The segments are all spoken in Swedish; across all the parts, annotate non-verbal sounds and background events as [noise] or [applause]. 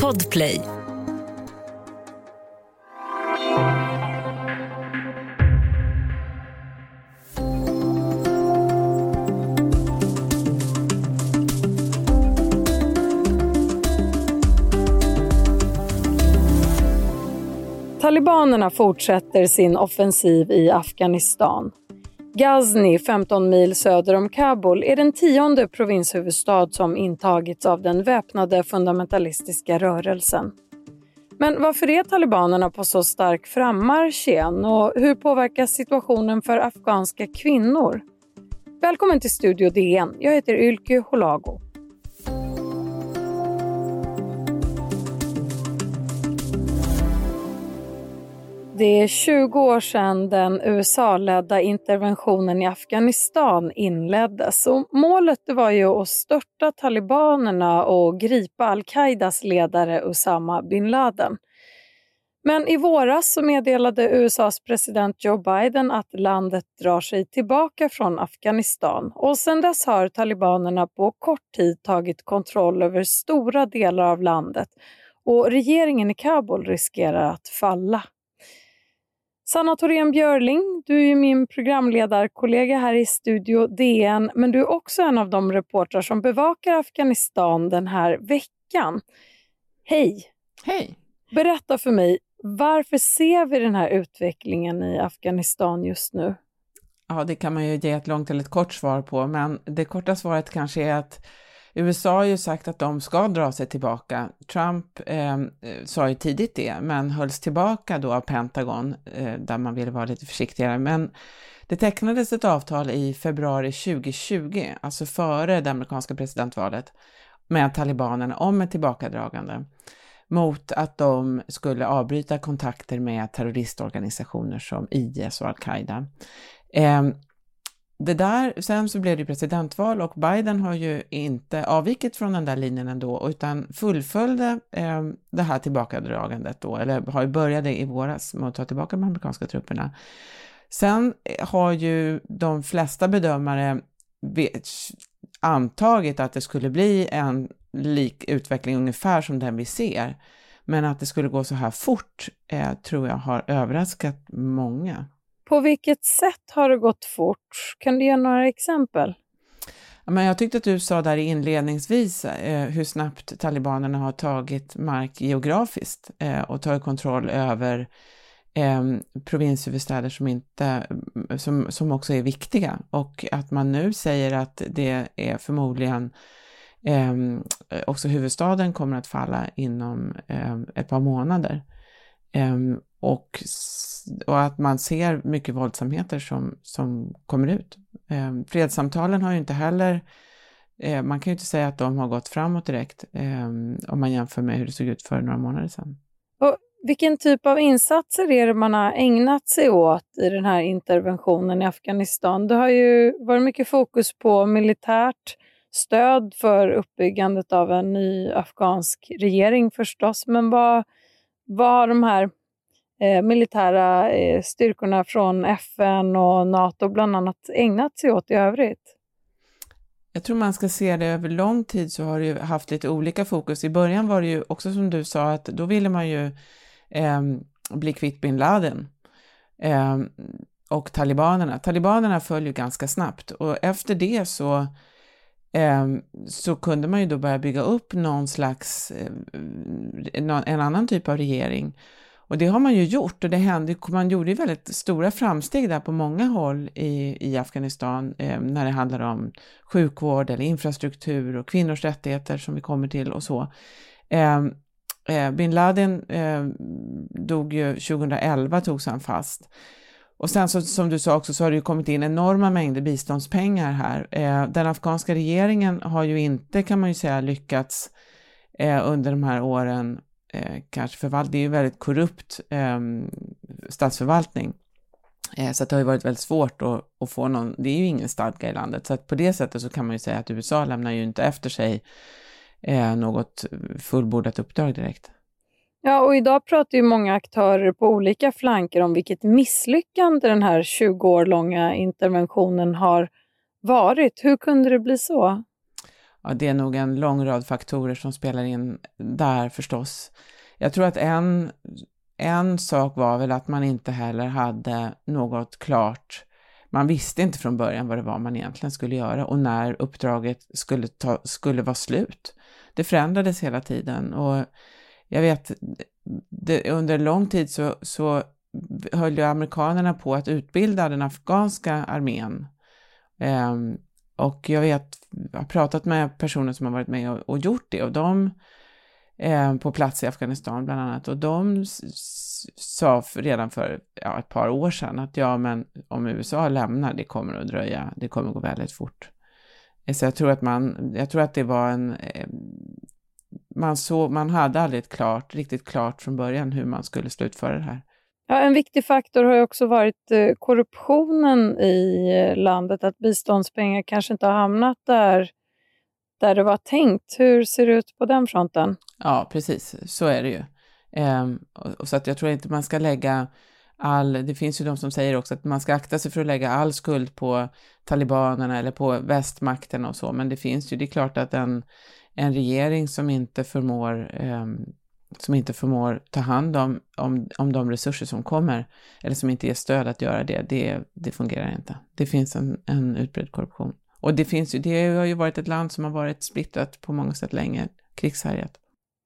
Podplay. Talibanerna fortsätter sin offensiv i Afghanistan. Ghazni, 15 mil söder om Kabul, är den tionde provinshuvudstad som intagits av den väpnade fundamentalistiska rörelsen. Men varför är talibanerna på så stark frammarsch igen och hur påverkas situationen för afghanska kvinnor? Välkommen till Studio DN. Jag heter Ylke Holago. Det är 20 år sedan den USA-ledda interventionen i Afghanistan inleddes. Och målet var ju att störta talibanerna och gripa al-Qaidas ledare Osama bin Laden. Men i våras så meddelade USAs president Joe Biden att landet drar sig tillbaka från Afghanistan och sedan dess har talibanerna på kort tid tagit kontroll över stora delar av landet och regeringen i Kabul riskerar att falla. Sanna Thorén Björling, du är min programledarkollega här i Studio DN, men du är också en av de reportrar som bevakar Afghanistan den här veckan. Hej! Hej! Berätta för mig, varför ser vi den här utvecklingen i Afghanistan just nu? Ja, det kan man ju ge ett långt eller ett kort svar på, men det korta svaret kanske är att USA har ju sagt att de ska dra sig tillbaka. Trump eh, sa ju tidigt det, men hölls tillbaka då av Pentagon, eh, där man ville vara lite försiktigare. Men det tecknades ett avtal i februari 2020, alltså före det amerikanska presidentvalet, med talibanerna om ett tillbakadragande mot att de skulle avbryta kontakter med terroristorganisationer som IS och al-Qaida. Eh, det där, sen så blev det presidentval och Biden har ju inte avvikit från den där linjen ändå utan fullföljde eh, det här tillbakadragandet då, eller har ju började i våras med att ta tillbaka de amerikanska trupperna. Sen eh, har ju de flesta bedömare antagit att det skulle bli en lik utveckling ungefär som den vi ser. Men att det skulle gå så här fort eh, tror jag har överraskat många. På vilket sätt har det gått fort? Kan du ge några exempel? Men jag tyckte att du sa där inledningsvis eh, hur snabbt talibanerna har tagit mark geografiskt eh, och tagit kontroll över eh, provinshuvudstäder som, inte, mm, som, som också är viktiga och att man nu säger att det är förmodligen ehm, eh, också huvudstaden kommer att falla inom eh, ett par månader. Ehm, och, och att man ser mycket våldsamheter som, som kommer ut. Eh, fredssamtalen har ju inte heller, eh, man kan ju inte säga att de har gått framåt direkt eh, om man jämför med hur det såg ut för några månader sedan. Och vilken typ av insatser är det man har ägnat sig åt i den här interventionen i Afghanistan? Det har ju varit mycket fokus på militärt stöd för uppbyggandet av en ny afghansk regering förstås, men vad, vad har de här eh, militära eh, styrkorna från FN och NATO bland annat ägnat sig åt i övrigt? Jag tror man ska se det över lång tid så har det ju haft lite olika fokus. I början var det ju också som du sa att då ville man ju eh, bli kvitt bin Laden eh, och talibanerna. Talibanerna föll ju ganska snabbt och efter det så ehm, så kunde man ju då börja bygga upp någon slags, eh, en annan typ av regering och det har man ju gjort och det hände, man gjorde ju väldigt stora framsteg där på många håll i, i Afghanistan eh, när det handlar om sjukvård eller infrastruktur och kvinnors rättigheter som vi kommer till och så. Eh, eh, bin Laden eh, dog ju 2011, togs han fast. Och sen så, som du sa också så har det ju kommit in enorma mängder biståndspengar här. Eh, den afghanska regeringen har ju inte, kan man ju säga, lyckats eh, under de här åren eh, kanske förvaltning, det är ju väldigt korrupt eh, statsförvaltning. Eh, så det har ju varit väldigt svårt att, att, få någon, det är ju ingen stadga i landet, så att på det sättet så kan man ju säga att USA lämnar ju inte efter sig eh, något fullbordat uppdrag direkt. Ja, och idag pratar ju många aktörer på olika flanker om vilket misslyckande den här 20 år långa interventionen har varit. Hur kunde det bli så? Ja, det är nog en lång rad faktorer som spelar in där förstås. Jag tror att en, en sak var väl att man inte heller hade något klart man visste inte från början vad det var man egentligen skulle göra och när uppdraget skulle, ta, skulle vara slut. Det förändrades hela tiden och jag vet, det, under lång tid så, så höll ju amerikanerna på att utbilda den afghanska armén. Um, och jag vet, jag har pratat med personer som har varit med och, och gjort det och de eh, på plats i Afghanistan bland annat och de sa redan för ja, ett par år sedan att ja, men om USA lämnar, det kommer att dröja, det kommer att gå väldigt fort. Eh, så jag tror att man, jag tror att det var en, eh, man, så, man hade aldrig klart, riktigt klart från början hur man skulle slutföra det här. Ja, en viktig faktor har ju också varit eh, korruptionen i eh, landet, att biståndspengar kanske inte har hamnat där, där det var tänkt. Hur ser det ut på den fronten? Ja, precis, så är det ju. Ehm, och, så att jag tror inte man ska lägga all, det finns ju de som säger också att man ska akta sig för att lägga all skuld på talibanerna eller på västmakterna och så, men det finns ju, det är klart att en, en regering som inte förmår eh, som inte förmår ta hand om, om, om de resurser som kommer, eller som inte ger stöd att göra det, det, det fungerar inte. Det finns en, en utbredd korruption. Och det, finns ju, det har ju varit ett land som har varit splittrat på många sätt länge, krigshärjat.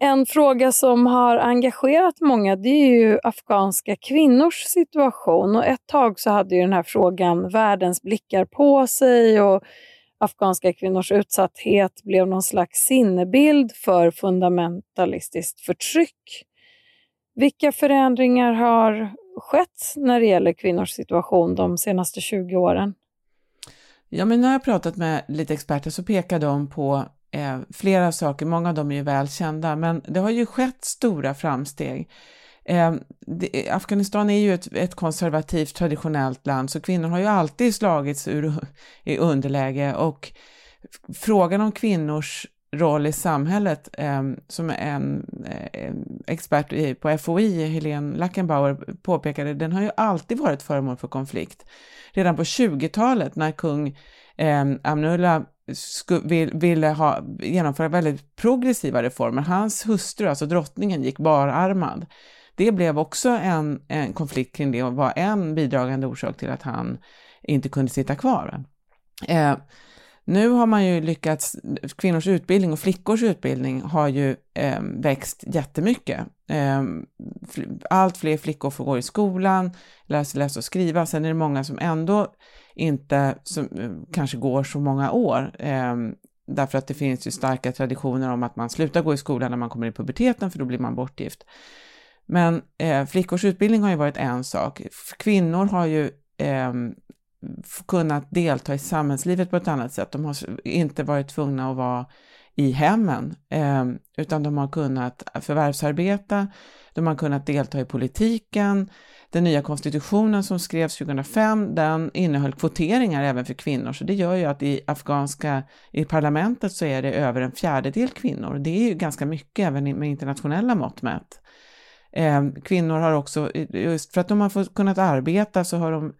En fråga som har engagerat många det är ju afghanska kvinnors situation. Och ett tag så hade ju den här frågan världens blickar på sig och afghanska kvinnors utsatthet blev någon slags sinnebild för fundamentalistiskt förtryck. Vilka förändringar har skett när det gäller kvinnors situation de senaste 20 åren? Ja, men när jag har pratat med lite experter så pekar de på eh, flera saker, många av dem är ju väl kända, men det har ju skett stora framsteg. Eh, det, Afghanistan är ju ett, ett, konservativt traditionellt land, så kvinnor har ju alltid slagits ur, [laughs] i underläge och frågan om kvinnors roll i samhället, eh, som en eh, expert på FOI, Helene Lackenbauer, påpekade, den har ju alltid varit föremål för konflikt. Redan på 20-talet när kung eh, Amnullah ville ha, genomföra väldigt progressiva reformer. Hans hustru, alltså drottningen, gick bararmad. Det blev också en, en konflikt kring det och var en bidragande orsak till att han inte kunde sitta kvar. Eh, nu har man ju lyckats, kvinnors utbildning och flickors utbildning har ju eh, växt jättemycket. Eh, allt fler flickor får gå i skolan, lära sig läsa och skriva. Sen är det många som ändå inte som, eh, kanske går så många år. Eh, därför att det finns ju starka traditioner om att man slutar gå i skolan när man kommer i puberteten för då blir man bortgift. Men eh, flickors utbildning har ju varit en sak. Kvinnor har ju eh, kunnat delta i samhällslivet på ett annat sätt. De har inte varit tvungna att vara i hemmen, eh, utan de har kunnat förvärvsarbeta, de har kunnat delta i politiken. Den nya konstitutionen som skrevs 2005, den innehöll kvoteringar även för kvinnor, så det gör ju att i afghanska, i parlamentet så är det över en fjärdedel kvinnor. Det är ju ganska mycket även med internationella mått mätt. Eh, kvinnor har också, just för att de har fått, kunnat arbeta så har de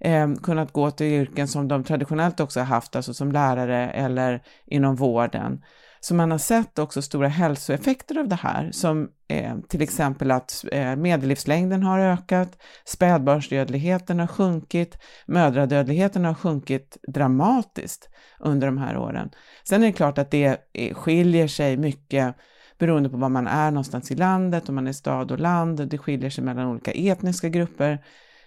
eh, kunnat gå till yrken som de traditionellt också har haft, alltså som lärare eller inom vården. Så man har sett också stora hälsoeffekter av det här, som eh, till exempel att eh, medellivslängden har ökat, spädbarnsdödligheten har sjunkit, mödradödligheten har sjunkit dramatiskt under de här åren. Sen är det klart att det eh, skiljer sig mycket beroende på var man är någonstans i landet, om man är stad och land, det skiljer sig mellan olika etniska grupper.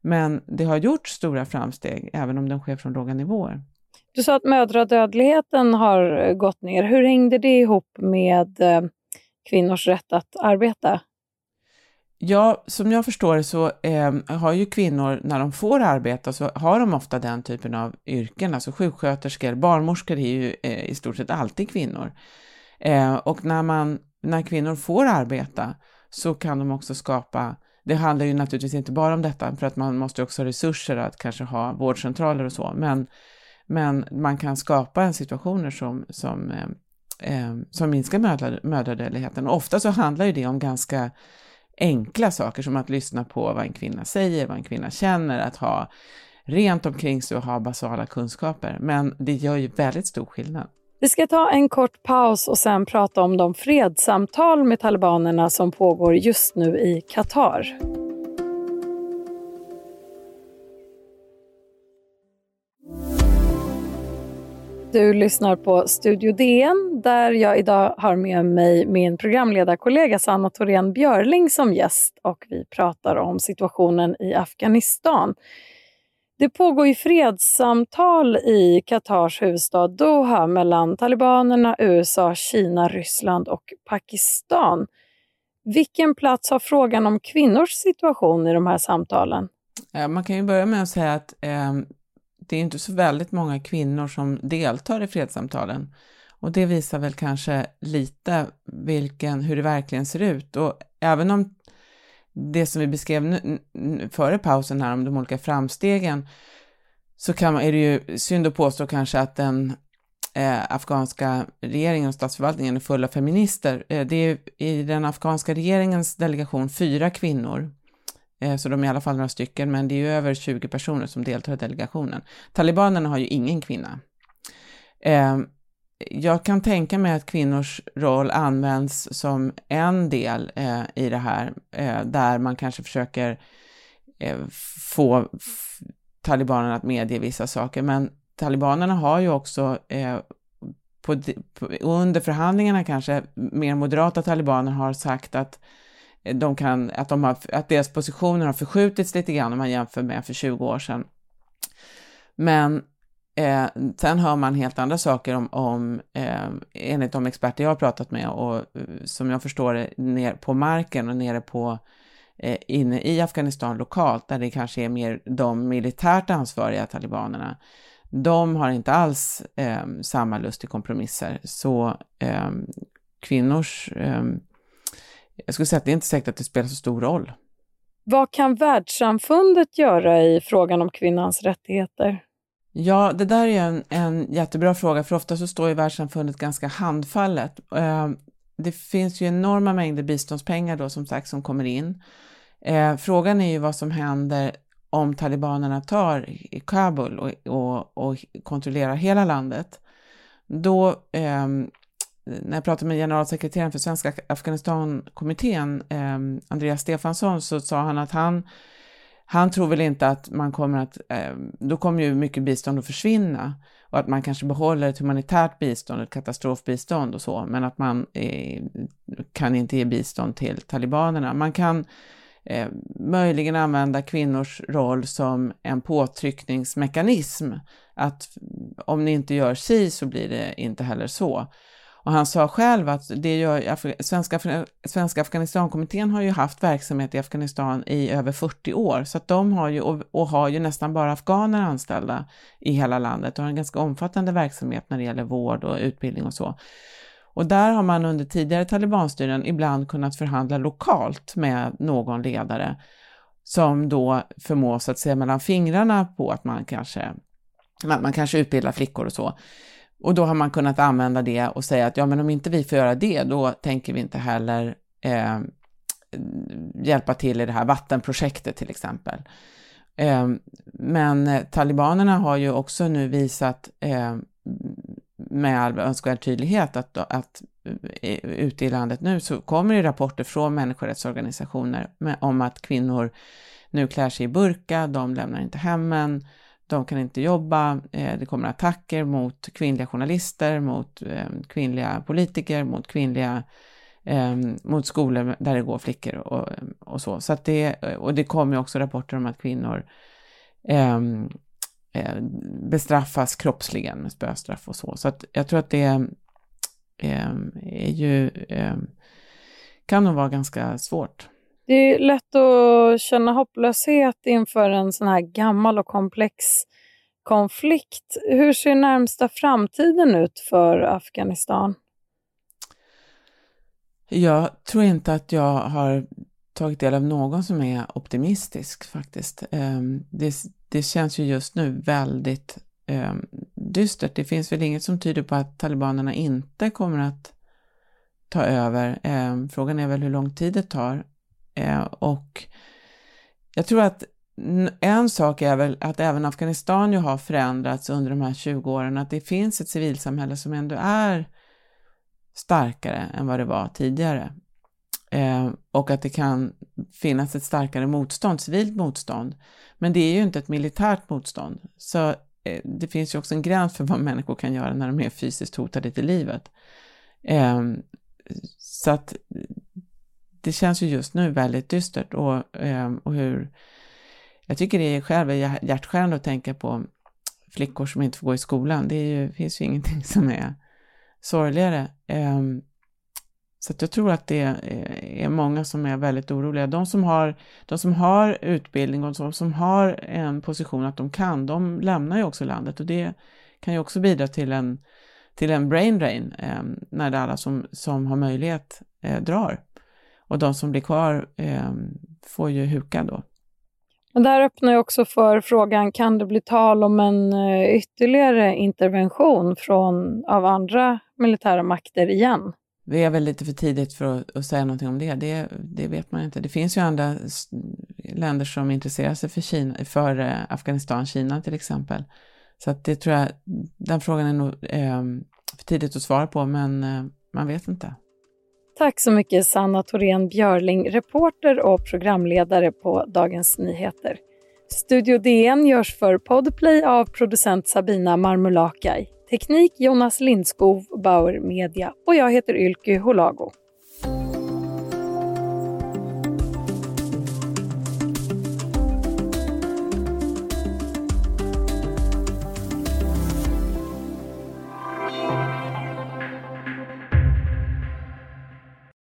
Men det har gjort stora framsteg, även om de sker från låga nivåer. Du sa att mödradödligheten har gått ner. Hur hängde det ihop med eh, kvinnors rätt att arbeta? Ja, som jag förstår så eh, har ju kvinnor, när de får arbeta, så har de ofta den typen av yrken, alltså sjuksköterskor, barnmorskor är ju eh, i stort sett alltid kvinnor. Eh, och när, man, när kvinnor får arbeta så kan de också skapa det handlar ju naturligtvis inte bara om detta, för att man måste också ha resurser att kanske ha vårdcentraler och så, men, men man kan skapa en situationer som, som, eh, eh som minskar mödradödligheten. Och ofta så handlar ju det om ganska enkla saker som att lyssna på vad en kvinna säger, vad en kvinna känner, att ha rent omkring sig och ha basala kunskaper. Men det gör ju väldigt stor skillnad. Vi ska ta en kort paus och sen prata om de fredssamtal med talibanerna som pågår just nu i Qatar. Du lyssnar på Studio DN där jag idag har med mig min programledarkollega Sanna Thorén Björling som gäst och vi pratar om situationen i Afghanistan. Det pågår ju fredssamtal i Qatars huvudstad Doha mellan talibanerna, USA, Kina, Ryssland och Pakistan. Vilken plats har frågan om kvinnors situation i de här samtalen? Eh, man kan ju börja med att säga att eh, det är inte så väldigt många kvinnor som deltar i fredssamtalen. Och det visar väl kanske lite vilken, hur det verkligen ser ut. Och även om det som vi beskrev nu, före pausen här om de olika framstegen, så kan, är det ju synd att påstå kanske att den eh, afghanska regeringen och statsförvaltningen är full av feminister. Eh, det är i den afghanska regeringens delegation fyra kvinnor, eh, så de är i alla fall några stycken, men det är ju över 20 personer som deltar i delegationen. Talibanerna har ju ingen kvinna. Ehm, jag kan tänka mig att kvinnors roll används som en del eh, i det här, eh, där man kanske försöker eh, få talibanerna att medge vissa saker. Men talibanerna har ju också eh, på, på, under förhandlingarna kanske mer moderata talibaner har sagt att de kan, att, de har, att deras positioner har förskjutits lite grann om man jämför med för 20 år sedan. Men Eh, sen hör man helt andra saker om, om eh, enligt de experter jag har pratat med och eh, som jag förstår det, ner på marken och nere på eh, inne i Afghanistan lokalt, där det kanske är mer de militärt ansvariga talibanerna. De har inte alls eh, samma lust till kompromisser, så eh, kvinnors... Eh, jag skulle säga att det är inte säkert att det spelar så stor roll. Vad kan världssamfundet göra i frågan om kvinnans rättigheter? Ja, det där är en, en jättebra fråga, för ofta så står ju världssamfundet ganska handfallet. Ehm, det finns ju enorma mängder biståndspengar då som sagt som kommer in. Ehm, frågan är ju vad som händer om talibanerna tar i Kabul och, och, och kontrollerar hela landet. Då, eh, när jag pratade med generalsekreteraren för Svenska Afghanistankommittén, eh, Andreas Stefansson, så sa han att han han tror väl inte att man kommer att, eh, då kommer ju mycket bistånd att försvinna och att man kanske behåller ett humanitärt bistånd, ett katastrofbistånd och så, men att man eh, kan inte ge bistånd till talibanerna. Man kan eh, möjligen använda kvinnors roll som en påtryckningsmekanism, att om ni inte gör si så blir det inte heller så. Och han sa själv att det gör, Svenska, Svenska Afghanistankommittén har ju haft verksamhet i Afghanistan i över 40 år, så att de har ju, och, och, har ju nästan bara afghaner anställda i hela landet och har en ganska omfattande verksamhet när det gäller vård och utbildning och så. Och där har man under tidigare talibanstyren ibland kunnat förhandla lokalt med någon ledare som då förmås att se mellan fingrarna på att man kanske, man, man kanske utbildar flickor och så. Och då har man kunnat använda det och säga att ja, men om inte vi får göra det, då tänker vi inte heller eh, hjälpa till i det här vattenprojektet till exempel. Ehm, eh, men talibanerna har ju också nu visat eh, med all önskvärd tydlighet att, att eh, eh, ute i landet nu så kommer det rapporter från människorättsorganisationer med, om att kvinnor nu klär sig i burka, de lämnar inte hemmen, de kan inte jobba, eh, det kommer attacker mot kvinnliga journalister, mot eh, kvinnliga politiker, mot kvinnliga eh, mot skolor där det går flickor och, och så. så att det, och det kommer också rapporter om att kvinnor bestraffas kroppsligen med spöstraff och så. Så att jag tror att det är ju, kan nog vara ganska svårt. Det är lätt att känna hopplöshet inför en sån här gammal och komplex konflikt. Hur ser närmsta framtiden ut för Afghanistan? Jag tror inte att jag har tagit del av någon som är optimistisk faktiskt. Ehm, det, det känns ju just nu väldigt ehm, dystert. Det finns väl inget som tyder på att talibanerna inte kommer att ta över. Ehm, frågan är väl hur lång tid det tar. Eh, och jag tror att en sak är väl att även Afghanistan ju har förändrats under de här 20 åren, att det finns ett civilsamhälle som ändå är starkare än vad det var tidigare. Eh, och att det kan finnas ett starkare motstånd, civilt motstånd. Men det är ju inte ett militärt motstånd. Så eh, det finns ju också en gräns för vad människor kan göra när de är fysiskt hotade till livet. Eh, så att det känns ju just nu väldigt dystert och, ehm, och hur jag tycker det är själv hjärtskärande att tänka på flickor som inte får gå i skolan. Det ju, finns ju ingenting [laughs] som är sorgligare. Ehm, så att jag tror att det är många som är väldigt oroliga. De som har, de som har utbildning och de som har en position att de kan, de lämnar ju också landet och det kan ju också bidra till en, till en brain drain ehm, när det alla som, som har möjlighet eh, drar. Och de som blir kvar eh, får ju huka då. Men där öppnar jag också för frågan, kan det bli tal om en eh, ytterligare intervention från, av andra militära makter igen? Det är väl lite för tidigt för att, att, säga någonting om det. det. Det vet man inte. Det finns ju andra länder som intresserar sig för, Kina, för eh, Afghanistan, Kina till exempel. Så att det tror jag, den frågan är nog eh, för tidigt att svara på, men eh, man vet inte. Tack så mycket Sanna Thorén Björling, reporter och programledare på Dagens Nyheter. Studio DN görs för Podplay av producent Sabina Marmulakai. Teknik Jonas Lindskov, Bauer Media och jag heter Ylke Holago.